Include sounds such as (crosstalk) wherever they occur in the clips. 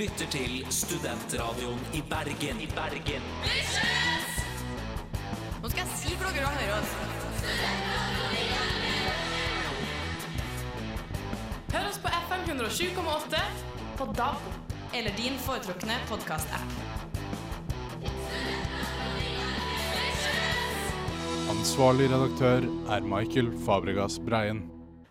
lytter til Studentradioen i Bergen. I Bergen. Nå skal jeg si for dere å høre oss. Hør oss på FM 107,8 på DAB eller din foretrukne podkast-app. Ansvarlig redaktør er Michael Fabregas Breien.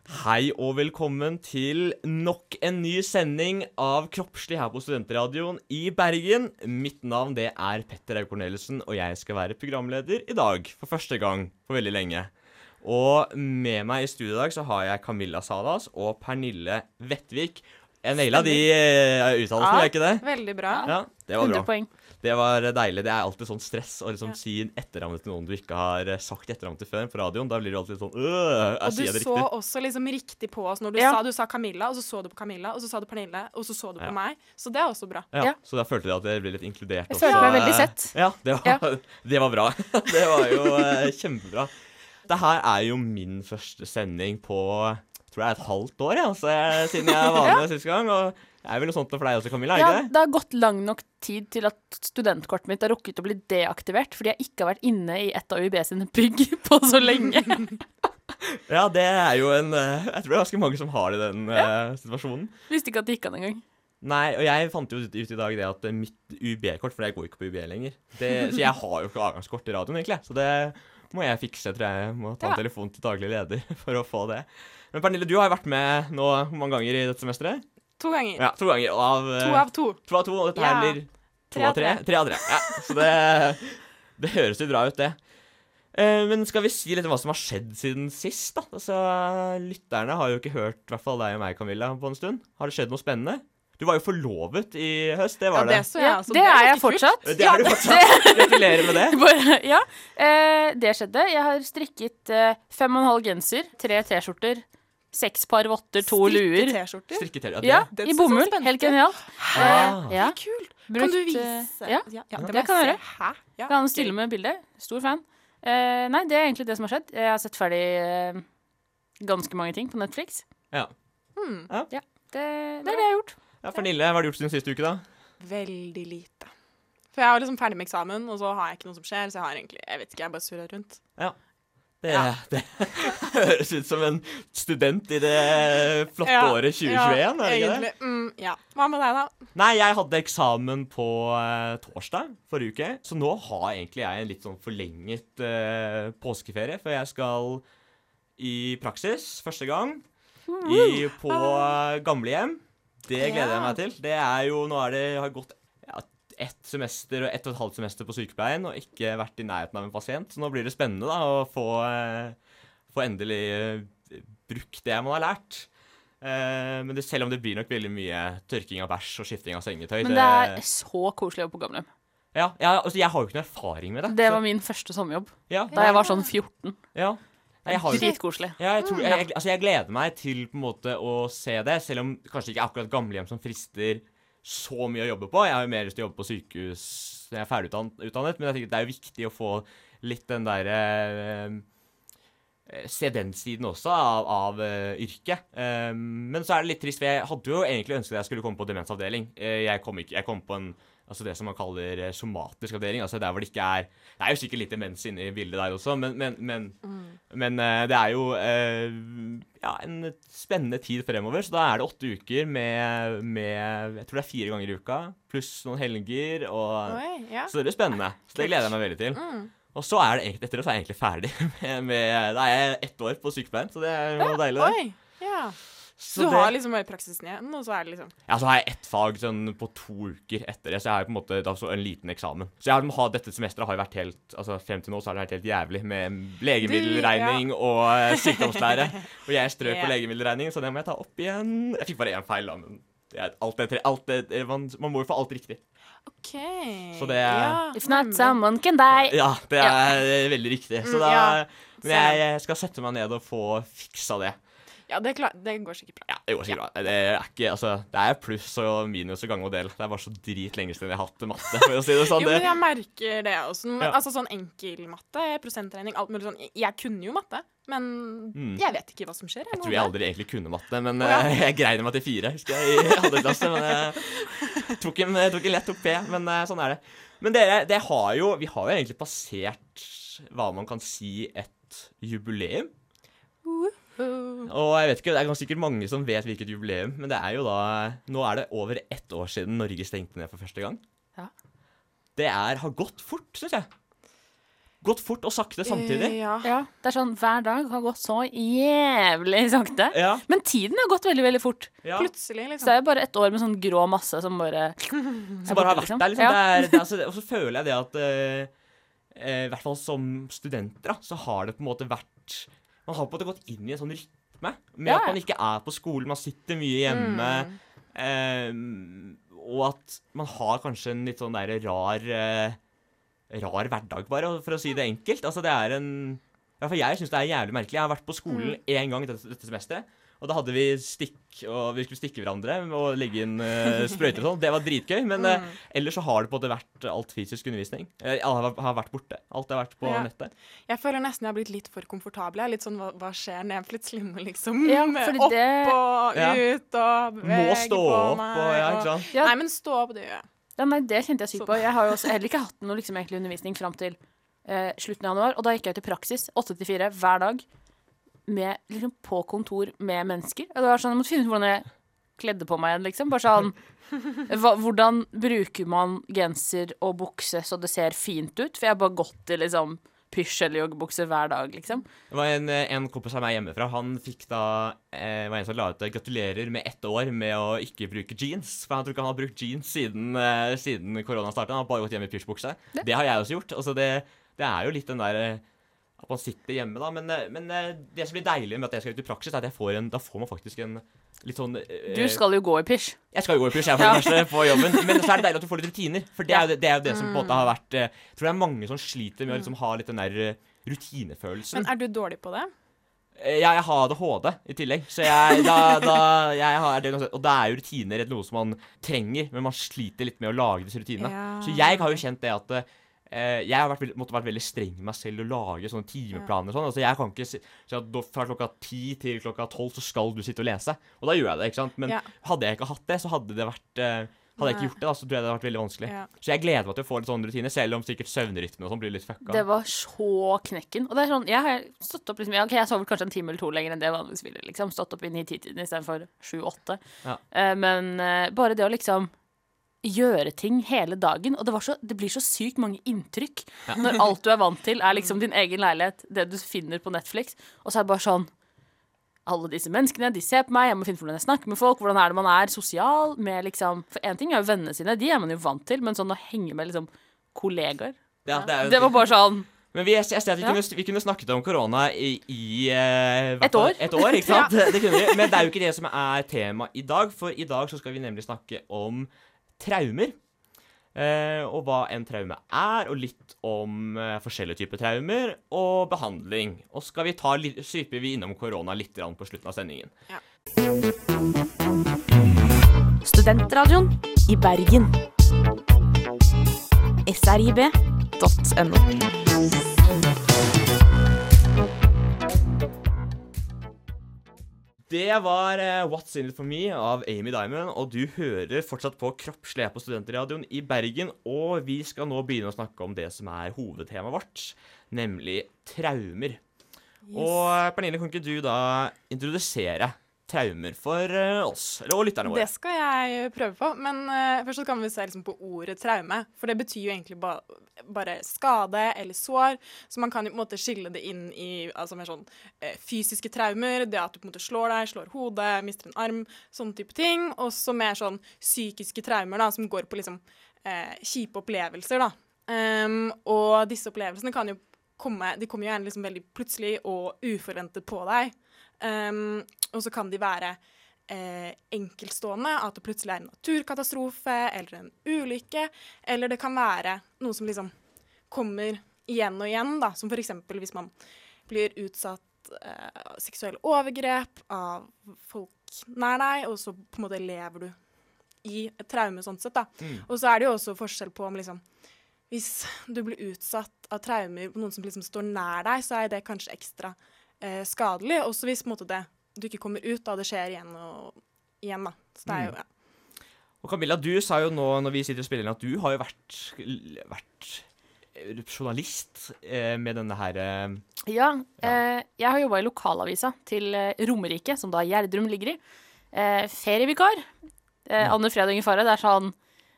Hei og velkommen til nok en ny sending av Kroppslig her på Studentradioen i Bergen. Mitt navn det er Petter Haug Corneliussen, og jeg skal være programleder i dag. For første gang på veldig lenge. Og med meg i studio i dag så har jeg Camilla Salas og Pernille Vettvik. Jeg naila de uh, uttalelsene, Ja. gjør jeg ikke det? Veldig bra. Ja, det var 100 bra. poeng. Det var deilig. Det er alltid sånn stress å liksom Ja. si etternavnet til noen du ikke har eh, sagt etternavnet til før på radioen. Da blir du alltid sånn øh, Og jeg du sier det så også liksom riktig på oss når du Ja. sa du sa Camilla, og så så du på Camilla, og så sa du Pernille, og så så du Ja. på meg. Så det er også bra. Ja, Ja. Så da følte du at jeg ble litt inkludert Jeg også. følte meg veldig sett. Ja, det var, (laughs) det var bra. (laughs) det var jo eh, kjempebra. Det her er jo min første sending på tror jeg et halvt år, ja, så jeg, siden jeg var med sist gang. Og det er vel noe sånt for deg også, Camilla? Ja, det? det har gått lang nok tid til at studentkortet mitt har rukket å bli deaktivert fordi jeg ikke har vært inne i et av UiB sine bygg (laughs) på så lenge. (laughs) Ja, det er jo en eh, Jeg tror det er ganske mange som har det i den eh, situasjonen. Visste ikke at det gikk an engang. Nei, og jeg fant jo ut, ut i dag det at eh, mitt UB-kort, for jeg går ikke på UB lenger det, Så jeg har jo ikke avgangskort i radioen, egentlig. Så det må jeg fikse, tror jeg. Jeg må ta en Ja. telefon til daglig leder (laughs) for å få det. Men Pernille, du har jo vært med nå mange ganger i dette semesteret? To ganger. Ja, to ganger. Av, eh, To av to. to av to. Og dette her blir to av tre. tre. Av tre. Ja, så det, (laughs) det høres jo bra ut, det. Eh, Men skal vi si litt om hva som har skjedd siden sist, da? Altså, Lytterne har jo ikke hørt i hvert fall deg og meg, Camilla, på en stund. Har det skjedd noe spennende? Du var jo forlovet i høst, det var det det. så jeg. Ja, altså. det er jeg kult. fortsatt. Det er du fortsatt. (laughs) Gratulerer med det. (laughs) Ja, eh, det skjedde. Jeg har strikket eh, fem og en halv genser, tre T-skjorter, seks par votter, to luer. Strikke-T-skjorter. Strikketøy. Ja, Ja, Det i bomull. Helt genialt. Ah. Eh, ja. Kult. Brukt, kan du eh, vise? Ja, ja, det det kan jeg gjøre. Hæ? Ja, kan stille med bilde. Stor fan. Uh, nei, det er egentlig det som har skjedd. Jeg har sett ferdig uh, ganske mange ting på Netflix. Ja. Hmm, Det, det er det jeg har gjort. ja, Pernille, hva har du gjort siden siste uke, da? veldig lite. For jeg var liksom ferdig med eksamen, og så har jeg ikke noe som skjer, så jeg har egentlig Jeg vet ikke, jeg bare surrer rundt. Det, Ja. (laughs) det høres ut som en student i det flotte Ja, året 2021, ja, er det ikke det? Mm, ja. Hva med deg, da? Nei, jeg hadde eksamen på uh, torsdag forrige uke, så nå har egentlig jeg en litt sånn forlenget uh, påskeferie, for jeg skal i praksis første gang i, på uh, gamlehjem. Det gleder jeg meg til. Det er jo, nå er det, har det gått ett semester og ett og et halvt semester på sykepleien og ikke vært i nærheten av en pasient, så nå blir det spennende da å få, eh, få endelig eh, brukt det man har lært. Eh, men det, selv om det blir nok veldig mye tørking av bæsj og skifting av sengetøy Men det er så koselig å jobbe på gamlehjem. ja, ja, altså, Jeg har jo ikke noe erfaring med det. Det så- var min første sommerjobb. ja, Da jeg var sånn 14. ja. Dritkoselig. ja, jeg, jeg, jeg, altså jeg gleder meg til på en måte å se det, selv om kanskje ikke akkurat gamlehjem som frister så mye å jobbe på. Jeg har jo mer lyst til å jobbe på sykehus når jeg er ferdig utdannet, utdannet men jeg tenker det er jo viktig å få litt den derre eh, Se den siden også av, av eh, yrket. Eh, men så er det litt trist, for jeg hadde jo egentlig ønsket at jeg skulle komme på demensavdeling. Eh, jeg, kom ikke, jeg kom på en Altså det som man kaller eh, somatisk avdeling. Altså der hvor det ikke er Det er jo sikkert litt demens inne i bildet der også, men, men, men men eh, det er jo eh, ja, en spennende tid fremover. Så da er det åtte uker med, med Jeg tror det er fire ganger i uka, pluss noen helger. Og, Oi, ja. så det blir spennende. Så det gleder jeg meg veldig til. Mm. Og så er det egentlig, etter det så er jeg egentlig ferdig (laughs) med, med Da er jeg ett år på sykepleien, så det er jo deilig. Oi, ja. Så Så du det- har liksom bare praksisen igjen, og så er det liksom ja, så har jeg ett fag sånn på to uker etter det, så jeg har på en måte da, så en liten eksamen. Så jeg har, har, dette semesteret har jo vært helt Altså frem til nå så har det vært helt jævlig med legemiddelregning og eh, sykdomslære. (laughs) Og jeg strøk yeah. på legemiddelregningen, så det må jeg ta opp igjen. Jeg fikk bare én feil, da, men det er alt det, alt det, man, man må jo få alt riktig. OK. Så det er- ja, If not someone can die. Ja, det er veldig riktig. Så Mm, da ja. Men jeg, jeg skal sette meg ned og få fiksa det. Ja, det, klar, det går sikkert bra. Ja, det går sikkert bra. Det er ikke, altså, det er pluss og minus og gang og del. Det er bare så drit lenge siden jeg har hatt matte, for å si det sånn. Jo, men jeg merker det også. Men, Ja. Altså sånn enkelmatte, prosentregning, alt mulig sånn. Jeg kunne jo matte, men Mm. jeg vet ikke hva som skjer. jeg tror jeg aldri egentlig kunne matte, men oh, ja. eh, jeg greide meg til fire, husker jeg, i andre klasse. Men jeg (laughs) tok en, jeg tok en lett, tok P, men eh, sånn er det. Men dere, det har jo, vi har jo egentlig passert hva man kan si et jubileum. (laughs) Og jeg vet ikke, Det er ganske sikkert mange som vet hvilket jubileum, men det er jo da Nå er det over ett år siden Norge stengte ned for første gang. Ja. Det er, har gått fort, syns jeg. Gått fort og sakte samtidig. Eh, Ja. Ja, det er sånn hver dag har gått så jævlig sakte. Ja, Men tiden har gått veldig, veldig fort. ja. Plutselig, Så det liksom. er jo bare et år med sånn grå masse som bare (laughs) Som bare har vært der, liksom. Ja. Det er, det er, (laughs) altså, og så føler jeg det at uh, I hvert fall som studenter, da, så har det på en måte vært Man har på en måte gått inn i en sånn rytme med Ja, at man ikke er på skolen, man sitter mye hjemme. eh, og at man har kanskje en litt sånn der rar eh, Rar hverdag, bare, for å si det enkelt. Altså, det er en i hvert fall jeg syns det er jævlig merkelig. Jeg har vært på skolen én gang dette, dette semesteret. Og da hadde vi stikk, og vi skulle stikke hverandre og legge inn uh, sprøyter og sånn. Det var dritgøy. Men uh, ellers så har det på en måte vært alt fysisk undervisning. Eh, Alle har, har vært borte. Alt har vært på Ja. nettet. Jeg føler nesten jeg har blitt litt for komfortabel. Jeg Litt sånn hva, hva skjer når jeg plutselig må liksom Ja, opp det- og ut og bevege Må stå på opp meg. og ja, ikke sant. Ja. Nei, men stå opp, det gjør jeg. Ja, nei, det kjente jeg sykt på. Jeg har jo også heller ikke hatt noe liksom, egentlig undervisning fram til eh, slutten av januar. Og da gikk jeg ut i praksis åtte til fire hver dag med, liksom, på kontor med mennesker. Og det var sånn, Jeg måtte finne ut hvordan jeg kledde på meg igjen, liksom. Bare sånn hva, Hvordan bruker man genser og bukse så det ser fint ut? For jeg har bare gått i liksom pysj eller joggebukse hver dag, liksom. Det var en, eh, en kompis av meg hjemmefra. Han fikk da eh, var en som la ut 'gratulerer med ett år med å ikke bruke jeans'. For han tror ikke han har brukt jeans siden, eh, siden korona startet. Han har bare gått hjem i pysjbukse. Det har jeg også gjort. Altså det, det er jo litt den der eh, at man sitter hjemme, da. Men, eh, men eh, det som blir deilig med at jeg skal ut i praksis, er at jeg får en, da får man faktisk en litt sånn eh, Du skal jo gå i pysj. Jeg skal jo gå i pysj, jeg, får første, på jobben. Men så er det deilig at du får litt rutiner. For det er jo det, det, er jo det som på en måte har vært eh, Jeg tror det er mange som sliter med å liksom ha litt den der rutinefølelsen. Men er du dårlig på det? Eh, Ja, jeg har ADHD i tillegg, så jeg, da, da, jeg har det, Og da er jo rutiner noe som man trenger, men man sliter litt med å lage disse rutinene. Ja. Så jeg har jo kjent det at jeg har vært, måtte vært veldig streng med meg selv og lage sånne timeplaner og sånn. Altså, jeg kan ikke si at fra klokka ti til klokka tolv så skal du sitte og lese. Og da gjør jeg det, ikke sant. Men Ja. hadde jeg ikke hatt det, så hadde det vært eh, hadde jeg ikke gjort det, da, så tror jeg det hadde vært veldig vanskelig. Ja. Så jeg gleder meg til å få en sånn rutine, selv om sikkert søvnrytmen og sånn blir litt fucka. Det var så knekken. Og det er sånn, jeg har stått opp liksom, ja, ok, jeg sover kanskje en time eller to lenger enn det jeg vanligvis ville. liksom, Stått opp i ni-ti-tiden istedenfor sju-åtte. Ja. Uh, men uh, bare det å liksom gjøre ting hele dagen. Og det, var så, det blir så sykt mange inntrykk når alt du er vant til, er liksom din egen leilighet, det du finner på Netflix. Og så er det bare sånn alle disse menneskene, de ser på meg, jeg må finne ut hvordan jeg snakker med folk, hvordan er det man er sosial med liksom For én ting er jo vennene sine, de er man jo vant til, men sånn å henge med liksom kollegaer Ja, det Det var bare sånn Men vi, jeg ser at vi, Ja. kunne, vi kunne snakket om korona i, i eh, Et år. Et år, ikke sant? (laughs) Det kunne vi. Men det er jo ikke det som er tema i dag, for i dag så skal vi nemlig snakke om traumer. Eh, og hva en traume er, og litt om eh, forskjellige typer traumer og behandling. Og skal vi ta, litt- sviper vi innom korona litt på slutten av sendingen. Studentradioen i Bergen. srib.no. Det var eh, What's In It For Me av Amy Diamond, og du hører fortsatt på Kroppslig på Studentradioen i Bergen, og vi skal nå begynne å snakke om det som er hovedtemaet vårt, nemlig traumer. Og eh, Pernille, kan ikke du da introdusere traumer for eh, oss, og lytterne Det skal jeg prøve på, men uh, først så kan vi se liksom på ordet traume. For det betyr jo egentlig ba bare skade eller sår, så man kan jo på en måte skille det inn i altså mer sånn uh, fysiske traumer, det at du på en måte slår deg, slår hodet, mister en arm, sånne type ting. Og så mer sånn psykiske traumer, da, som går på liksom uh, kjipe opplevelser, da. Um, og disse opplevelsene kan jo komme De kommer jo gjerne liksom veldig plutselig og uforventet på deg. Ehm, og så kan de være eh, enkeltstående, at det plutselig er en naturkatastrofe eller en ulykke. Eller det kan være noe som liksom kommer igjen og igjen, da. Som f.eks. hvis man blir utsatt eh, seksuelle overgrep av folk nær deg, og så på en måte lever du i et traume sånn sett, da. Mm. Og så er det jo også forskjell på om liksom Hvis du blir utsatt av traumer på noen som liksom står nær deg, så er det kanskje ekstra eh, skadelig. Også hvis på en måte det du ikke kommer ut, da det skjer igjen og igjen, da. Så det er jo Mm. ja. Og Camilla, du sa jo nå når vi sitter og spiller inn, at du har jo vært, vært eh, journalist eh, med denne her eh, Ja, eh, jeg har jobba i lokalavisa til eh, Romerike, som da Gjerdrum ligger i. Eh, ferievikar. Eh, Anne og i fare. Det er sånn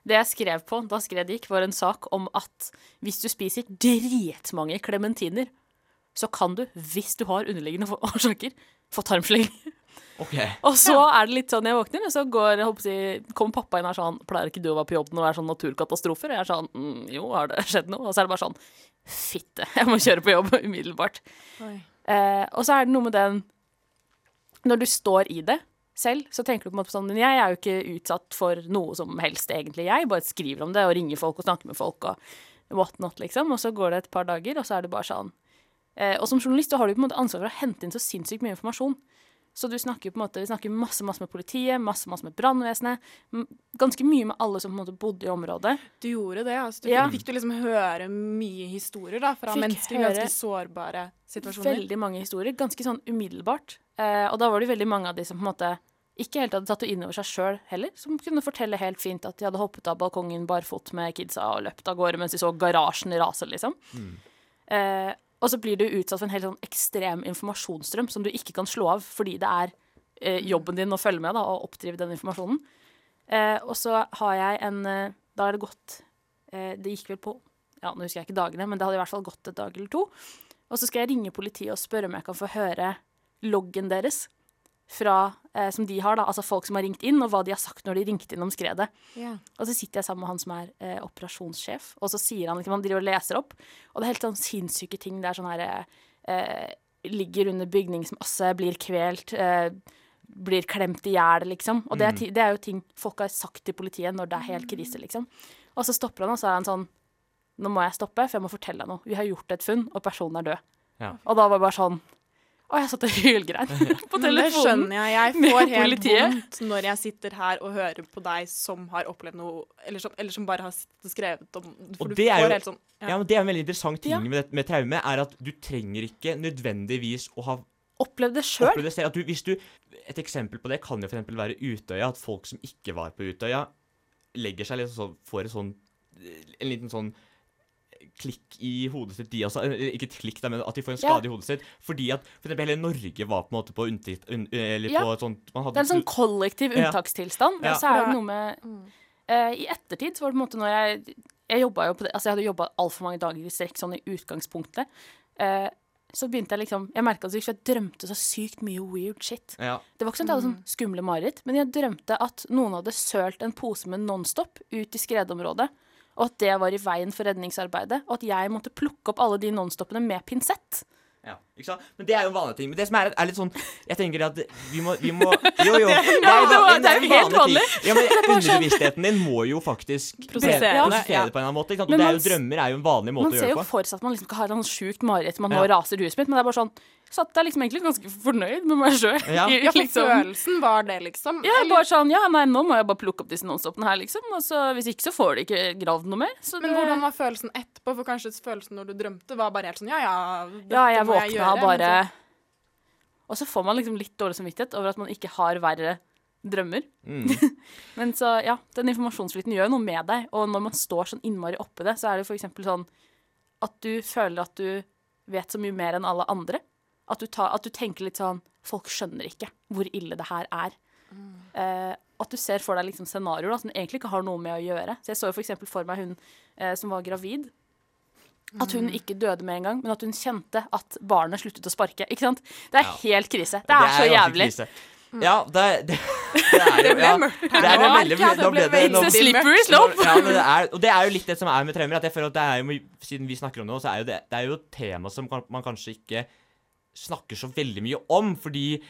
Det jeg skrev på da skredet gikk, var en sak om at hvis du spiser dritmange klementiner, så kan du, hvis du har underliggende (laughs) årsaker, få tarmslyng. Okay. Og så er det litt sånn jeg våkner, og så går, jeg håper si, kommer pappa inn og er sånn Pleier ikke du å være på jobb når det er sånn naturkatastrofer? Og jeg er sånn mm, Jo, har det skjedd noe? Og så er det bare sånn Fitte, jeg må kjøre på jobb (laughs) umiddelbart. Eh, og så er det noe med den Når du står i det selv, så tenker du på en måte sånn Men jeg er jo ikke utsatt for noe som helst, egentlig. Jeg bare skriver om det og ringer folk og snakker med folk og whatnot, liksom. Og så går det et par dager, og så er det bare sånn. Eh, og som journalist så har du på en måte ansvar for å hente inn så sinnssykt mye informasjon. Så du snakker på en måte, vi snakker masse masse med politiet, masse masse med brannvesenet. Ganske mye med alle som på en måte bodde i området. Du gjorde det, altså. Du Ja. fikk, fikk du liksom høre mye historier da, fra Fikk mennesker i ganske sårbare situasjoner? Veldig mange historier, ganske sånn umiddelbart. Eh, og da var det veldig mange av de som på en måte ikke helt hadde tatt det inn over seg sjøl heller, som kunne fortelle helt fint at de hadde hoppet av balkongen barfot med kidsa og løpt av gårde mens de så garasjen rase, liksom. Eh, og så blir du utsatt for en helt sånn ekstrem informasjonsstrøm som du ikke kan slå av fordi det er eh, jobben din å følge med da, og oppdrive den informasjonen. Eh, og så har jeg en eh, Da er det gått eh, Det gikk vel på Ja, nå husker jeg ikke dagene, men det hadde i hvert fall gått et dag eller to. Og så skal jeg ringe politiet og spørre om jeg kan få høre loggen deres fra, eh, som de har, da, altså folk som har ringt inn, og hva de har sagt når de ringte inn om skredet. Ja. Og så sitter jeg sammen med han som er eh, operasjonssjef, og så sier han liksom, han driver og leser opp, og det er helt sånn sinnssyke ting. Det er sånn her eh, Ligger under bygningsmasse, blir kvelt, eh, blir klemt i hjel, liksom. Og det er, ti- det er jo ting folk har sagt til politiet når det er helt krise, liksom. Og så stopper han, og så er han sånn Nå må jeg stoppe, for jeg må fortelle deg noe. Vi har gjort et funn, og personen er død. Ja. Og da var det bare sånn Og jeg satt og hylgrein (laughs) på Men det skjønner jeg. Jeg får helt vondt når jeg sitter her og hører på deg som har opplevd noe, eller som, eller som bare har skrevet om For du det får jo- helt sånn Ja, men Det er en veldig interessant ting Ja. med, det, med traume, er at du trenger ikke nødvendigvis å ha Opplevd det sjøl. et eksempel på det kan jo f.eks. være Utøya. At folk som ikke var på Utøya, legger seg litt sånn, får en sånn En liten sånn klikk i hodet sitt, de også. Eh, Ikke klikk, da, men at de får en Ja. skade i hodet sitt. Fordi at for eksempel hele Norge var på en måte på unntikt... Un, eller Ja. på et sånt man hadde, Det er en sånn kollektiv unntakstilstand. Ja. Og så er det noe med uh, I ettertid så var det på en måte når jeg Jeg jo på det Altså, jeg hadde jobba altfor mange dager i strekk sånn i utgangspunktet. Uh, så begynte jeg liksom Jeg merka at jeg drømte så sykt mye weird shit. ja. Det var ikke sånn at jeg hadde sånn skumle mareritt, men jeg drømte at noen hadde sølt en pose med Nonstop ut i skredområdet, og at det var i veien for redningsarbeidet, og at jeg måtte plukke opp alle de Nonstopene med pinsett. Ja, ikke sant? Men det er jo en vanlig ting. Men det som er, er litt sånn Jeg tenker at vi må, vi må (laughs) Jo, jo. Det er, var- en- det er jo en helt vanlig ting. Ja, men (laughs) sånn- Underbevisstheten din må jo faktisk Prosessere ja. det på en eller annen måte. Ikke sant? Og det er jo drømmer er jo en vanlig måte Man å ser gjøre jo det på. for seg at man liksom ikke har et sånn sjukt mareritt, man nå Ja. raser huset mitt, men det er bare sånn Satt der liksom egentlig ganske fornøyd med meg sjøl. Ja. (laughs) Ja, for følelsen var det, liksom. Ja, bare sånn Ja, nei, nå må jeg bare plukke opp disse nonstopene her, liksom. Og så hvis ikke, så får de ikke gravd noe mer. Så Men det- hvordan var følelsen etterpå? For kanskje følelsen når du drømte, var bare helt sånn ja ja, dette Ja, jeg må jeg gjøre, bare Og så får man liksom litt dårlig samvittighet over at man ikke har verre drømmer. Mm. (laughs) Men så, ja, den informasjonsflyten gjør jo noe med deg, og når man står sånn innmari oppi det, så er det for eksempel sånn at du føler at du vet så mye mer enn alle andre. At du, tar, at du tenker litt sånn Folk skjønner ikke hvor ille det her er. Eh, at du ser for deg liksom scenarioer som egentlig ikke har noe med å gjøre. Så jeg så jo for eksempel for meg hun eh, som var gravid. At hun ikke døde med en gang, men at hun kjente at barnet sluttet å sparke. Ikke sant? Det er Ja. helt krise. Det er, så jævlig. krise. Ja, det, det, det er jo ja, det er veldig, det nå ble ble det nå, slippery slope. Ja, det er, og det er jo litt det som er med traumer. At jeg føler at det er jo, Siden vi snakker om det nå, så er jo det, det er jo et tema som man kanskje ikke snakker så veldig mye om, fordi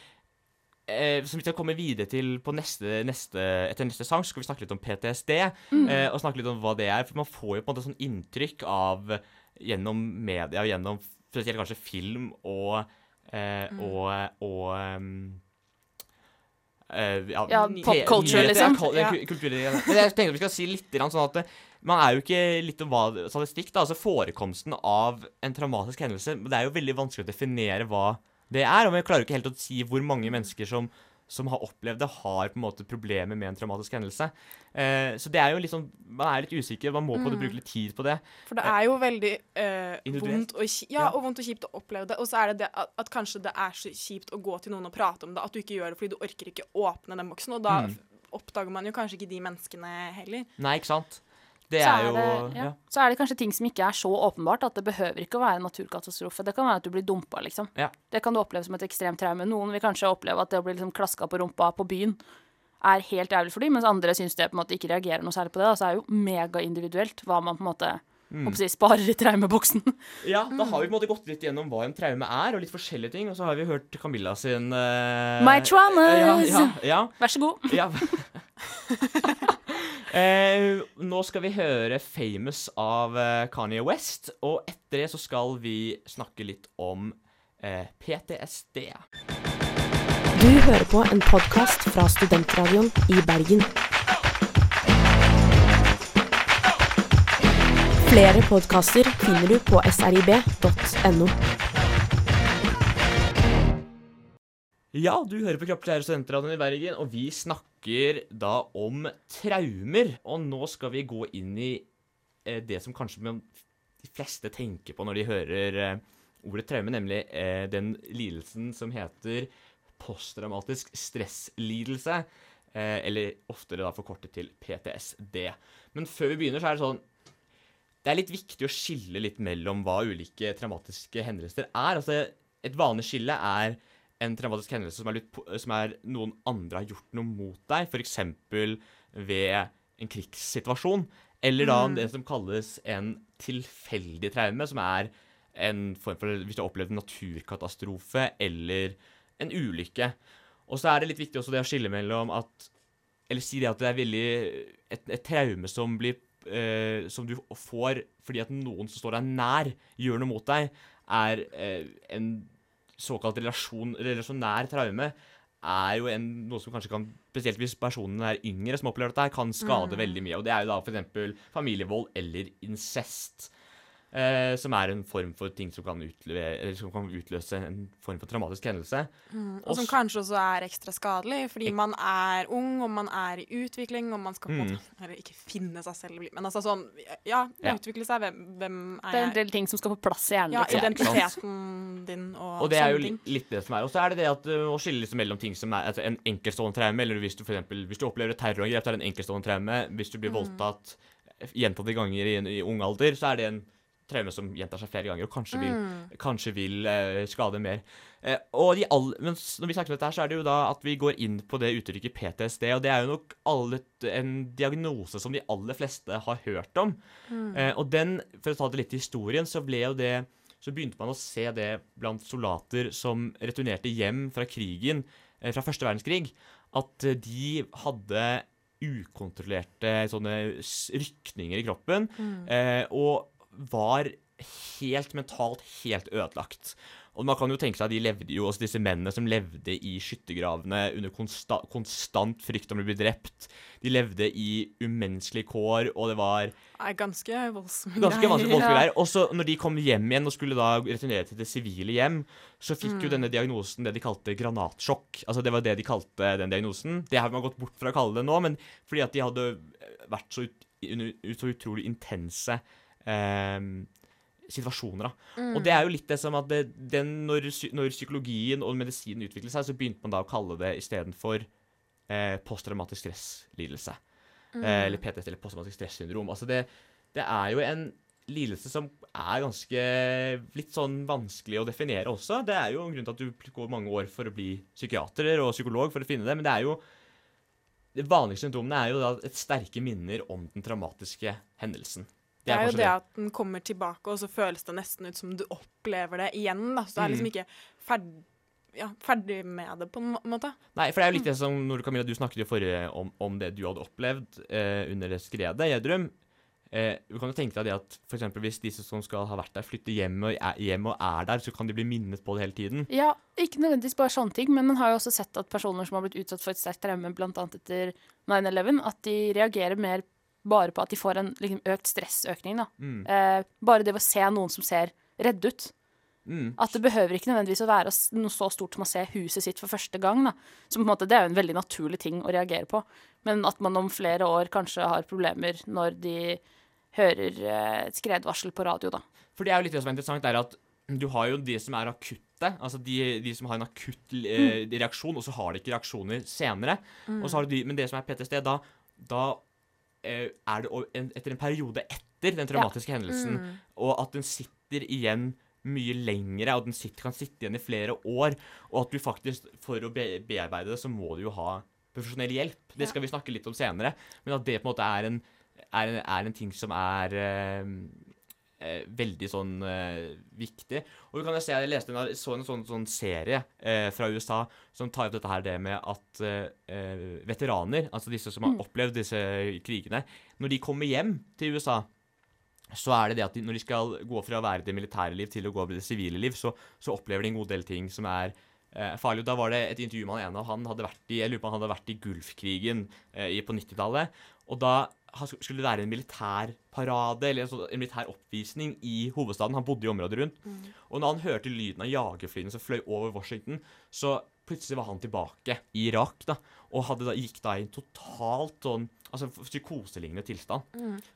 eh, Som vi skal komme videre til på neste, neste, etter neste sang, skal vi snakke litt om PTSD. Eh, og snakke litt om hva det er. For man får jo på en måte sånn inntrykk av gjennom media, gjennom spesielt kanskje film og eh, Mm. og, og um, eh, ja, Ja, te- pop culture, liksom. Ja, Ja. Men jeg tenkte vi skal si litt sånn at man er jo ikke litt om hva statistikk, da. Altså forekomsten av en traumatisk hendelse. Det er jo veldig vanskelig å definere hva det er. Og vi klarer jo ikke helt å si hvor mange mennesker som, som har opplevd det, har på en måte problemer med en traumatisk hendelse. Eh, så det er jo litt sånn Man er litt usikker. Man må på en bruke litt tid på det. For det er jo veldig eh, vondt, og ja, Ja. og vondt og kjipt å oppleve det. Og så er det det at, at kanskje det er så kjipt å gå til noen og prate om det, at du ikke gjør det fordi du orker ikke åpne den boksen. Og da Mm. oppdager man jo kanskje ikke de menneskene heller. Nei, ikke sant? Det Så er er, jo det, ja. så er det kanskje ting som ikke er så åpenbart at det behøver ikke å være en naturkatastrofe. Det kan være at du blir dumpa, liksom. Ja. Det kan du oppleve som et ekstremt traume. Noen vil kanskje oppleve at det å bli liksom klaska på rumpa på byen er helt jævlig for dem, mens andre syns det på en måte ikke reagerer noe særlig på det. Da. Så er det jo megaindividuelt hva man på en måte Mm. håper jeg, sparer i traumeboksen. Ja, da har vi på en måte gått litt gjennom hva en traume er, og litt forskjellige ting. Og så har vi hørt Camilla sin uh, My traumas! Ja, ja, ja, Vær så god. ja. (laughs) eh, nå skal vi høre 'Famous' av eh, Kanye West, og etter det så skal vi snakke litt om eh, PTSD. Du hører på en podkast fra Studentradioen i Bergen. Flere podkaster finner du på srib.no. Ja, du hører på Kropp til studentradioen i Bergen, og vi snakker da om traumer. Og nå skal vi gå inn i eh, det som kanskje de fleste tenker på når de hører eh, ordet traume, nemlig eh, den lidelsen som heter posttraumatisk stresslidelse. Eh, eller oftere da forkortet til PTSD. Men før vi begynner, så er det sånn Det er litt viktig å skille litt mellom hva ulike traumatiske hendelser er. Altså, et skille er en traumatisk hendelse som er, litt, som er noen andre har gjort noe mot deg, f.eks. ved en krigssituasjon. Eller da det som kalles en tilfeldig traume, som er en form for Hvis du har opplevd en naturkatastrofe eller en ulykke. Og så er det litt viktig også det å skille mellom at Eller si det at det er veldig Et, et traume som blir eh, Som du får fordi at noen som står deg nær, gjør noe mot deg, er eh, en såkalt relasjon, relasjonær traume er jo en, noe som kanskje kan, spesielt hvis personen er yngre som opplever dette, kan skade veldig mye. Og det er jo da f.eks. familievold eller incest. Eh, som er en form for ting som kan, utlø eller som kan utløse en form for traumatisk hendelse. Og som Også- kanskje også er ekstra skadelig, fordi man er ung, og man er i utvikling, og man skal på en Mm. måte Eller ikke finne seg selv, men altså sånn Ja, Ja. utvikle seg. Hvem, hvem Det er en er del ting som skal på plass i hjernen. Ja, liksom. identiteten din og, Og det er jo ting. litt det som er. Og så er det det at uh, å skille liksom mellom ting som er altså en enkeltstående traume, eller hvis du for eksempel, hvis du opplever et terrorangrep, så er det en enkeltstående traume. Hvis du blir voldtatt eh, gjentatte ganger i, i ung alder, så er det en traume som gjentar seg flere ganger, og kanskje vil, kanskje vil eh, skade mer. Eh, og de all, men når vi snakker om dette her, så er det jo da at vi går inn på det uttrykket PTSD, og det er jo nok alle, en diagnose som de aller fleste har hørt om. Eh, og den, for å ta det litt i historien, så ble jo det så begynte man å se det blant soldater som returnerte hjem fra krigen, eh, fra første verdenskrig, at eh, de hadde ukontrollerte sånne rykninger i kroppen, eh, og var helt mentalt helt ødelagt. Og man kan jo tenke seg at de levde jo, også disse mennene som levde i skyttergravene under konsta konstant frykt om å bli drept. De levde i umenneskelige kår, og det var ganske voldsomme Ganske vanskelig voldsomme greier. Og så når de kom hjem igjen og skulle da returnere til det sivile hjem, så fikk jo denne diagnosen det de kalte granatsjokk. Altså det var det de kalte den diagnosen. Det har man gått bort fra å kalle det nå, men fordi at de hadde vært så, ut, ut, så utrolig intense eh, situasjoner. da. Og det er jo litt det som at det, den, når, når psykologien og medisinen utviklet seg, så begynte man da å kalle det istedenfor eh, posttraumatisk stresslidelse. Eh, eller PTSD, eller posttraumatisk stressyndrom. Altså det, det er jo en lidelse som er ganske litt sånn vanskelig å definere også. Det er jo en grunn til at du går mange år for å bli psykiater og psykolog for å finne det, men det er jo De vanligste symptomene er jo da et sterke minner om den traumatiske hendelsen. Det er jo det at den kommer tilbake, og så føles det nesten ut som du opplever det igjen. Da. Så du er liksom Mm. ikke ferdig, ja, ferdig med det, på en måte. Nei, for det er jo litt det som når Camilla, du snakket jo forrige om, om det du hadde opplevd eh, under det skredet i Gjerdrum. eh, Du kan jo tenke deg det at for eksempel hvis disse som skal ha vært der, flytter hjem og er, hjem og er der, så kan de bli minnet på det hele tiden. Ja, ikke nødvendigvis bare sånne ting, men man har jo også sett at personer som har blitt utsatt for et sterkt traume, bl.a. etter 9-11, at de reagerer mer bare på at de får en liksom, økt stressøkning. Da. Mm. Eh, bare det å se noen som ser redde ut. Mm. At det behøver ikke nødvendigvis å være noe så stort som å se huset sitt for første gang. Da. Så måte, det er jo en veldig naturlig ting å reagere på. Men at man om flere år kanskje har problemer når de hører eh, skredvarsel på radio, da. For det er jo litt det som er interessant, er at du har jo de som er akutte, altså de, de som har en akutt eh, reaksjon, og så har de ikke reaksjoner senere. Og så har du de, men det som er PTSD, da, da er det en, etter en periode etter den traumatiske hendelsen, og at den sitter igjen mye lengre, og den sitter, kan sitte igjen i flere år, og at du faktisk, for å be bearbeide det, så må du jo ha profesjonell hjelp. Det skal vi snakke litt om senere, men at det på en måte er en, er en, er en ting som er eh, eh, veldig sånn eh, viktig. Og du kan jo se, jeg leste en, så en sånn, sånn serie eh, fra USA som tar opp dette her det med at eh, eh, veteraner, altså disse som har opplevd disse krigene, når de kommer hjem til USA, så er det det at de, når de skal gå fra å være det militære liv til å gå over det sivile liv, så, så opplever de en god del ting som er eh, farlig. Da var det et intervju med han ene, og han hadde vært i jeg lurer på han hadde vært i Gulfkrigen eh, på 90-tallet. Og da skulle være en militær parade, eller en, sånn- en militær oppvisning i hovedstaden. Han bodde i området rundt. Og når han hørte lyden av jagerflyene som fløy over Washington, så plutselig var han tilbake i Irak, da, og hadde da, gikk da i en totalt sånn altså psykoselignende tilstand.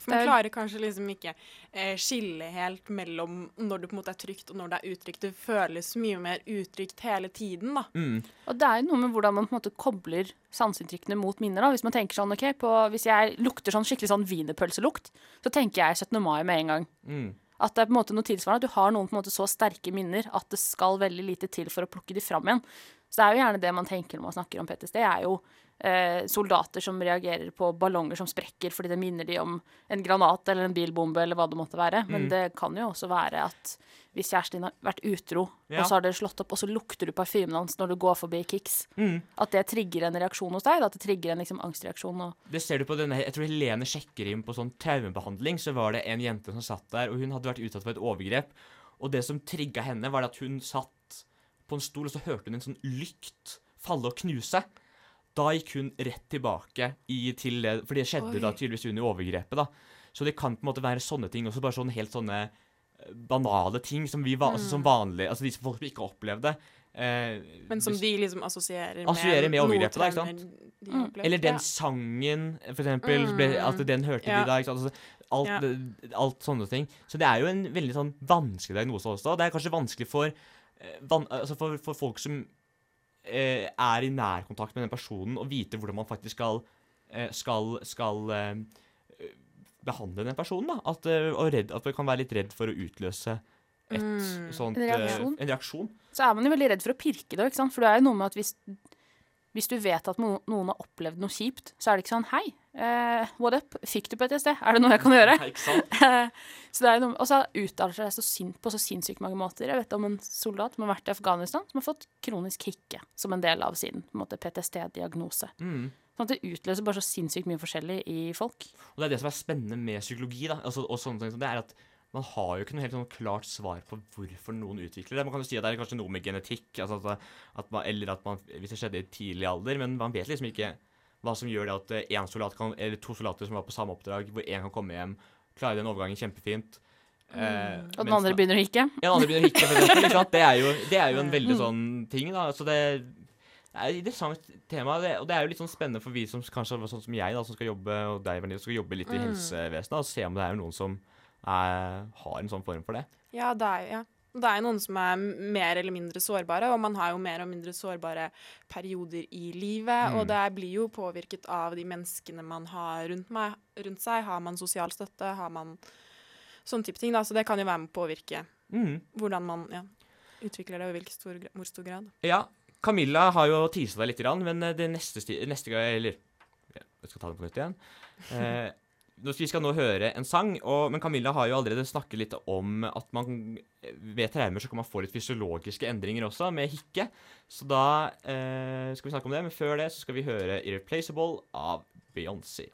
For man klarer kanskje liksom ikke eh, skille helt mellom når det på en måte er trygt og når det er utrygt. Det føles mye mer utrygt hele tiden, da. Mm. Og det er jo noe med hvordan man på en måte kobler sanseinntrykkene mot minner. da. Hvis man tenker sånn, ok, på, hvis jeg lukter sånn skikkelig sånn wienerpølselukt, så tenker jeg 17. mai med en gang. Mm. At det er på en måte noe tilsvarende. At du har noen på en måte så sterke minner at det skal veldig lite til for å plukke de fram igjen. Så det er jo gjerne det man tenker når man snakker om PTSD, er jo eh, soldater som reagerer på ballonger som sprekker fordi det minner de om en granat eller en bilbombe eller hva det måtte være. Men Mm. det kan jo også være at hvis kjæresten din har vært utro, Ja. og så har dere slått opp, og så lukter du parfymen hans når du går forbi Kix, Mm. at det trigger en reaksjon hos deg. Da, at det trigger en liksom, angstreaksjon. Det ser du på denne, Jeg tror Helene sjekker inn på sånn traumebehandling. Så var det en jente som satt der, og hun hadde vært utsatt for et overgrep. Og det som trigga henne, var at hun satt på en stol, og så hørte hun en sånn lykt falle og knuse. Da gikk hun rett tilbake i, til det For det skjedde Oi. da tydeligvis under overgrepet, da. Så det kan på en måte være sånne ting også, bare sånne helt sånne eh, banale ting som vi mm. altså, som vanlige, Altså de som folk ikke opplevde. Eh, Men som hvis- de liksom assosierer med, Assosierer med overgrepet, da, ikke sant? de har. Eller den Ja. sangen, for eksempel. Ble, Mm. at den hørte Ja. de da. Ikke sant? Altså, alt, Ja. alt sånne ting. Så det er jo en veldig sånn vanskelig diagnose også. Det er kanskje vanskelig for, van, altså for, for folk som eh, er i nærkontakt med den personen, å vite hvordan man faktisk skal, eh, skal, skal eh, behandle den personen. da. At, eh, og redd, at man kan være litt redd for å utløse et Mm. sånt En eh, reaksjon. en reaksjon. så er man jo veldig redd for å pirke det, ikke sant? For det er jo noe med at hvis, hvis du vet at noen har opplevd noe kjipt, så er det ikke sånn Hei, uh, what up? Fikk du PTSD? Er det noe jeg kan gjøre? (laughs) (laughs) Og så uttaler seg så sint på så sinnssykt mange måter. Jeg vet om en soldat som har vært i Afghanistan, som har fått kronisk hikke som en del av sin PTSD-diagnose. Mm. Sånn at det utløser bare så sinnssykt mye forskjellig i folk. Og det er det som er spennende med psykologi, da, altså, og sånne ting det, er at man har jo ikke noe helt sånn klart svar på hvorfor noen utvikler det. Man kan jo si at det er kanskje noe med genetikk, altså at, at man, eller at man, hvis det skjedde i tidlig alder, men man vet liksom ikke hva som gjør det at eh, en soldat kan, eller to soldater som var på samme oppdrag, hvor én kan komme hjem, klare den overgangen kjempefint. eh, Og den andre begynner å hikke. ja, den andre begynner å hikke, for? Det er jo, det er jo en (laughs) Mm. veldig sånn ting, da. Så det det er et interessant tema, det, og det er jo litt sånn spennende for vi som kanskje sånn som jeg, da, som skal jobbe, og deg, Vernille, som skal jobbe litt i Mm. helsevesenet, og se om det er noen som er, har en sånn form for det. Ja, det er, ja. det er jo noen som er mer eller mindre sårbare, og man har jo mer og mindre sårbare perioder i livet. Mm. Og det blir jo påvirket av de menneskene man har rundt, meg, rundt seg. Har man sosial støtte, har man sånn type ting. Da. Så det kan jo være med å påvirke Mm. hvordan man ja, utvikler det, og i hvilken stor, hvor stor grad. Ja, Camilla har jo tisa deg litt, men eh, det neste, neste Eller jeg skal ta det på nytt igjen. Eh, vi skal nå høre en sang, og, men Camilla har jo allerede snakket litt om at man ved traumer så kan man få litt fysiologiske endringer også, med hikke. Så da eh, skal vi snakke om det, men før det så skal vi høre 'Irreplaceable' av Beyoncé.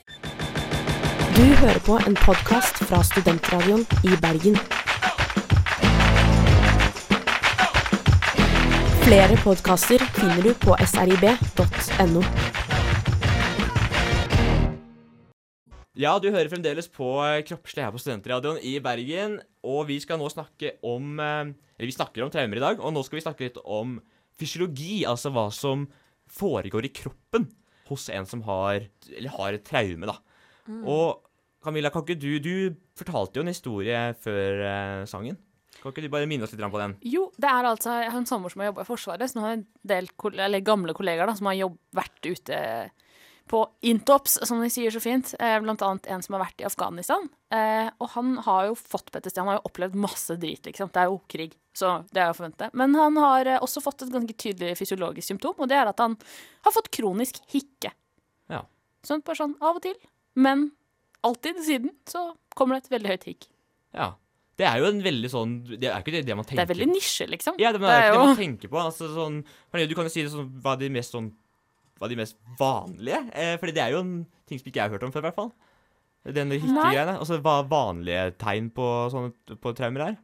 Du hører på en podkast fra Studentradioen i Bergen. Flere podkaster finner du på srib.no. Ja, du hører fremdeles på eh, Kroppslig her på Studentradioen i Bergen. Og vi skal nå snakke om eh, Eller vi snakker om traumer i dag, og nå skal vi snakke litt om fysiologi. Altså hva som foregår i kroppen hos en som har Eller har et traume, da. Og Camilla, kan ikke du Du fortalte jo en historie før eh, sangen. Kan ikke du bare minne oss litt på den? Jo, det er altså Jeg har en samboer som har jobba i Forsvaret, så nå har jeg en del gamle kollegaer da, som har jobb, vært ute på Intops, som de sier så fint. Eh, blant annet en som har vært i Afghanistan. Eh, og han har jo fått PTSD. Han har jo opplevd masse drit, liksom. Det er jo krig, så det er jo å forvente. Men han har eh, også fått et ganske tydelig fysiologisk symptom, og det er at han har fått kronisk hikke. Ja. Sånn bare sånn av og til. Men alltid siden så kommer det et veldig høyt hikk. Ja. Det er jo en veldig sånn Det er ikke det, det man Det er veldig nisje, liksom. Ja, det, men det er Det er ikke det man tenker på. Altså, sånn, du kan jo si det sånn, hva er de mest sånn Er de mest vanlige? Eh, fordi det er jo en ting som ikke jeg har hørt om før, i hvert fall. Den hikkegreiene. Altså hva vanlige tegn på sånne på traumer er?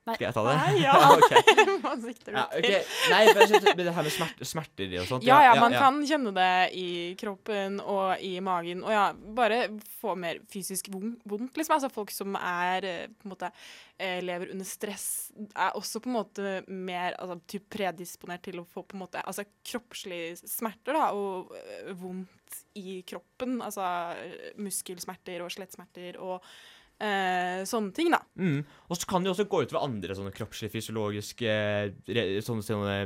Skal jeg ta det? Nei, (laughs) ja. Ok. (laughs) Hva sikter ja, til? Nei, men det her med smerter, smerter og sånt. Ja, ja, man kan kjenne det i kroppen og i magen. Og ja, bare få mer fysisk vondt, liksom. Altså folk som er eh, på en måte eh, lever under stress, er også på en måte mer altså, typ predisponert til å få på en måte altså kroppslige smerter, da, og eh, vondt i kroppen. Altså muskelsmerter og skjelettsmerter og eh, sånne ting, da. Mm. Og så kan det jo også gå utover andre sånne kroppslige, fysiologiske re, sånne, sånne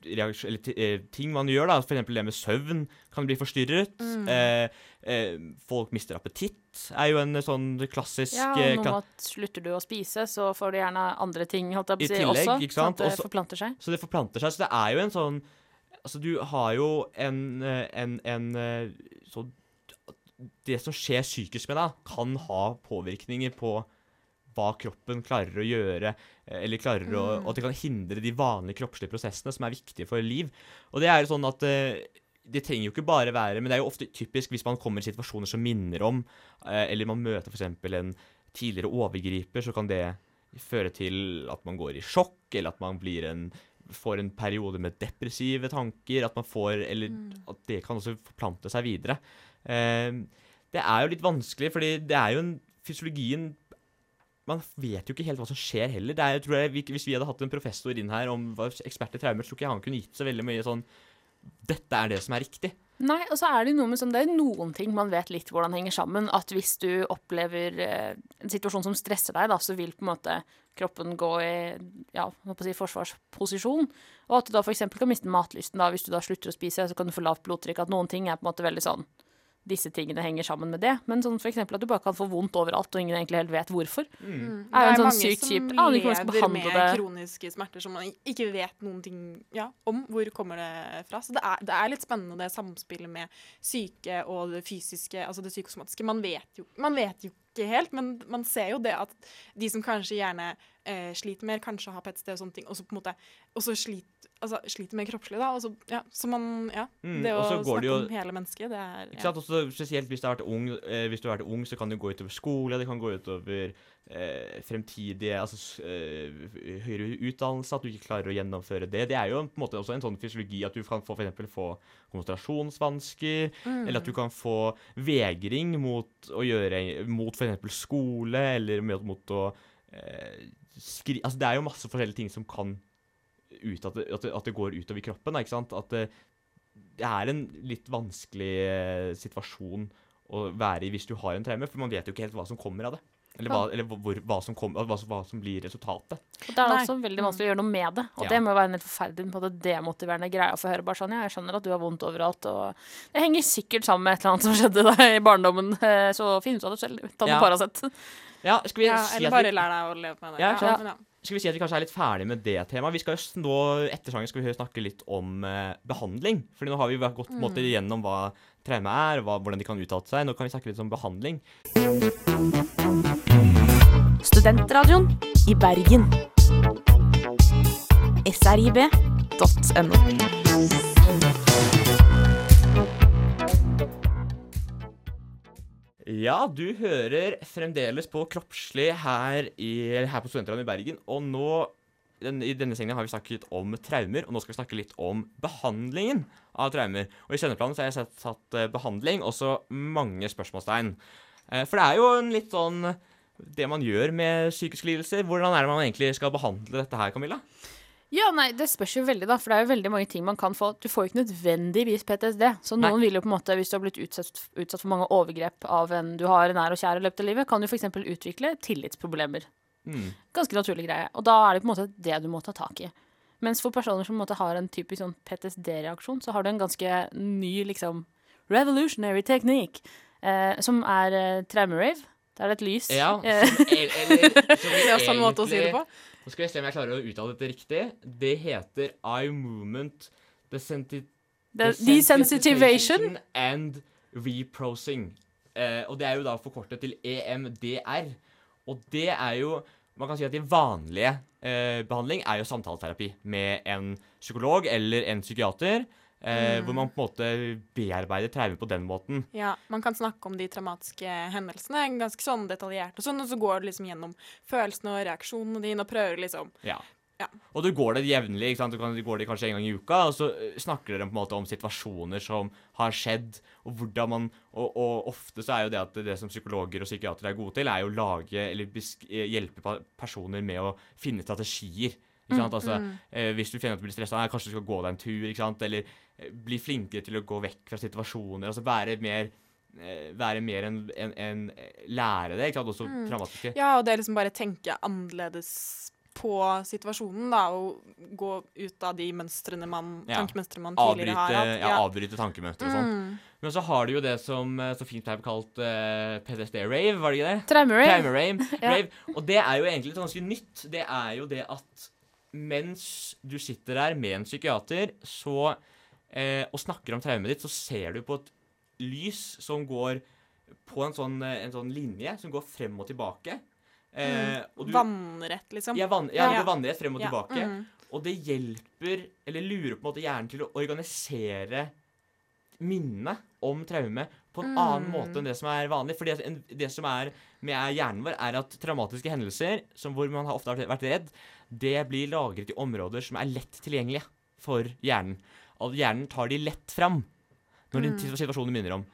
eller eh, ting man gjør. da, eksempel det med søvn kan bli forstyrret. Mm. Eh, eh, folk mister appetitt, er jo en sånn klassisk Ja, og nå at slutter du å spise, så får du gjerne andre ting holdt jeg på I å si, tillegg, også. ikke sant? at det Også- forplanter seg. Så det forplanter seg. Så det er jo en sånn Altså, du har jo en, en, en, en eh, sånn Det som skjer psykisk med deg, kan ha påvirkninger på hva kroppen klarer å gjøre, eh, eller klarer å, og at det kan hindre de vanlige kroppslige prosessene som er viktige for liv. Og det er jo sånn at eh, det trenger jo ikke bare være Men det er jo ofte typisk hvis man kommer i situasjoner som minner om, eh, eller man møter f.eks. en tidligere overgriper, så kan det føre til at man går i sjokk, eller at man blir en får en periode med depressive tanker, at man får Eller at det kan også forplante seg videre. Eh, det er jo litt vanskelig, fordi det er jo en Fysiologien Man vet jo ikke helt hva som skjer heller. Det er, jeg tror jeg, Hvis vi hadde hatt en professor inn her om ekspert i traumer, tror ikke han kunne gitt så veldig mye sånn Dette er det som er riktig. Nei, og så er det noe med sånn, det er noen ting man vet litt hvordan henger sammen. At hvis du opplever eh, en situasjon som stresser deg, da, så vil på en måte kroppen gå i ja, si, forsvarsposisjon. Og at du da f.eks. kan miste matlysten da, hvis du da slutter å spise, så kan du få lavt blodtrykk. At noen ting er på en måte veldig sånn disse tingene henger sammen med det. Men sånn eksempel at du bare kan få vondt overalt, og ingen egentlig helt vet hvorfor. Mm. Er jo en sånn mange sykt som kjipt- aner ikke hvordan man skal behandle med det. kroniske smerter som man ikke vet noen ting ja, om. Hvor kommer det fra? Så det er, det er litt spennende det samspillet med syke og det fysiske, altså det psykosomatiske. Man vet jo, man vet jo ikke helt, men man ser jo det at de som kanskje gjerne eh, sliter mer, kanskje har PTSD og sånne ting, og så på en måte også sliter, altså, sliter mer kroppslig, da. Og så, ja, så man, ja. Mm, det å snakke jo- om hele mennesket, det er Ikke sant? Også, spesielt hvis du har vært ung, eh, hvis du har vært ung, så kan det gå utover skole, det kan gå utover fremtidige altså, eh, høyere utdannelse, at du ikke klarer å gjennomføre det. Det er jo på en måte også en sånn fysiologi at du kan få, for eksempel, få konsentrasjonsvansker, Mm. eller at du kan få vegring mot å gjøre mot f.eks. skole, eller mot, mot å eh, skri... Altså, det er jo masse forskjellige ting som kan ut at det, at det, at det går utover kroppen, da, ikke sant? At det, det er en litt vanskelig eh, situasjon å være i hvis du har en traume, for man vet jo ikke helt hva som kommer av det. Eller hva, eller hvor, hva, som, kom, hva, hva som blir resultatet. Og Det er Nei. også veldig vanskelig å gjøre noe med det. Og Ja. det må jo være en helt forferdelig på en måte, demotiverende greie å få høre. bare sånn, ja, Jeg skjønner at du har vondt overalt, og det henger sikkert sammen med et eller annet som skjedde deg i barndommen. (laughs) Så finn ut av det selv. Ta noe Ja. Paracet. Ja, skal vi, ja, si eller bare vi, lær deg å leve med det. Ja, Skal vi si at vi kanskje er litt ferdig med det temaet? Vi skal jo nå, Etter sangen skal vi snakke litt om eh, behandling. Fordi nå har vi gått mm. måte gjennom hva traume er, hva, hvordan de kan uttale seg. Nå kan vi snakke litt om behandling. Studentradioen i Bergen. srib.no. Ja, du hører fremdeles på Kroppslig her, i, her på Studentradioen i Bergen. Og nå, den, i denne sengen har vi snakket om traumer, og nå skal vi snakke litt om behandlingen av traumer. Og i kjenneplanen så har jeg sett, satt eh, behandling, og så mange spørsmålstegn. Eh, for det er jo en litt sånn det man gjør med psykiske lidelser. Hvordan er det man egentlig skal behandle dette her, Camilla? Ja, nei, Det spørs jo veldig, da, for det er jo veldig mange ting man kan få. Du får jo ikke nødvendigvis PTSD. Så Nei. noen vil jo på en måte, hvis du har blitt utsatt, utsatt for mange overgrep av en du har nær og kjær i løpet av livet, kan du f.eks. utvikle tillitsproblemer. Mm. Ganske naturlig greie. Og da er det på en måte det du må ta tak i. Mens for personer som på en måte har en typisk sånn PTSD-reaksjon, så har du en ganske ny liksom revolutionary technique, eh, som er eh, traumerave. Da er det et lys. Ja, Eh, som, el- eller, som (laughs) Det er også en måte å si det på. Nå skal vi se om jeg klarer å uttale dette riktig. Det heter eye movement desenti desensitivation. and reprosing. Eh, og det er jo da forkortet til EMDR. Og det er jo Man kan si at i vanlige eh, behandling er jo samtaleterapi med en psykolog eller en psykiater. Eh, Hvor man på en måte bearbeider traumer på den måten. Ja, Man kan snakke om de traumatiske hendelsene ganske sånn detaljert, og sånn, og så går du liksom gjennom følelsene og reaksjonene dine og prøver liksom Ja. Ja. Og du går det jevnlig. Du, du går det kanskje en gang i uka, og så eh, snakker dere på en måte om situasjoner som har skjedd, og hvordan man Og, og ofte så er jo det at det som psykologer og psykiatere er gode til, er jo å lage eller eh, hjelpe personer med å finne strategier. Sant? Altså, eh, hvis du finner at du blir stressa, kanskje du skal gå deg en tur, eller eh, bli flinkere til å gå vekk fra situasjoner. altså Være mer eh, være mer enn en, en, lære det, ikke sant? Også traumatiske. Ja, og det er liksom bare tenke annerledes på situasjonen, da, og gå ut av de mønstrene man, Ja. tankemønstrene man tidligere avbryte, har hatt. ja, avbryte tankemønstre og sånn. Mm. Men så har du jo det som eh, så fint ble kalt uh, PTSD-rave, var det ikke det? Traumerave. Traumerave. (laughs) Ja. rave. Og det er jo egentlig ganske nytt. Det er jo det at mens du sitter der med en psykiater så, eh, og snakker om traumet ditt, så ser du på et lys som går på en sånn, eh, en sånn linje som går frem og tilbake. Eh, og du, Vannrett, liksom. ja, van, ja, Ja. vannrett frem og Ja, tilbake. mm. Og det hjelper, eller lurer på en måte hjernen til å organisere minnet om traume på en annen måte enn det som er vanlig. For det, det som er med hjernen vår, er at traumatiske hendelser, som hvor man har ofte har vært redd, det blir lagret i områder som er lett tilgjengelige for hjernen. Og hjernen tar de lett fram når mm. situasjoner minner om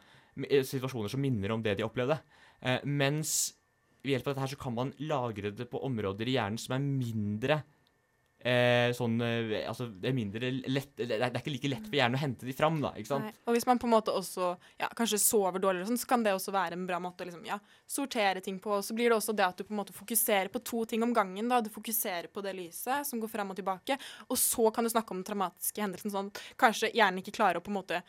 eh, situasjoner som minner om det de opplevde. Eh, mens ved hjelp av dette her så kan man lagre det på områder i hjernen som er mindre eh, sånn eh, Altså, det er mindre lett Det er det er ikke like lett for hjernen å hente de fram, da. Ikke sant? Nei. Og hvis man på en måte også ja, kanskje sover dårlig, eller sånn, så kan det også være en bra måte å liksom, ja, sortere ting på. Og så blir det også det at du på en måte fokuserer på to ting om gangen. da. Du fokuserer på det lyset som går fram og tilbake, og så kan du snakke om den traumatiske hendelsen. sånn Kanskje hjernen ikke klarer å på en måte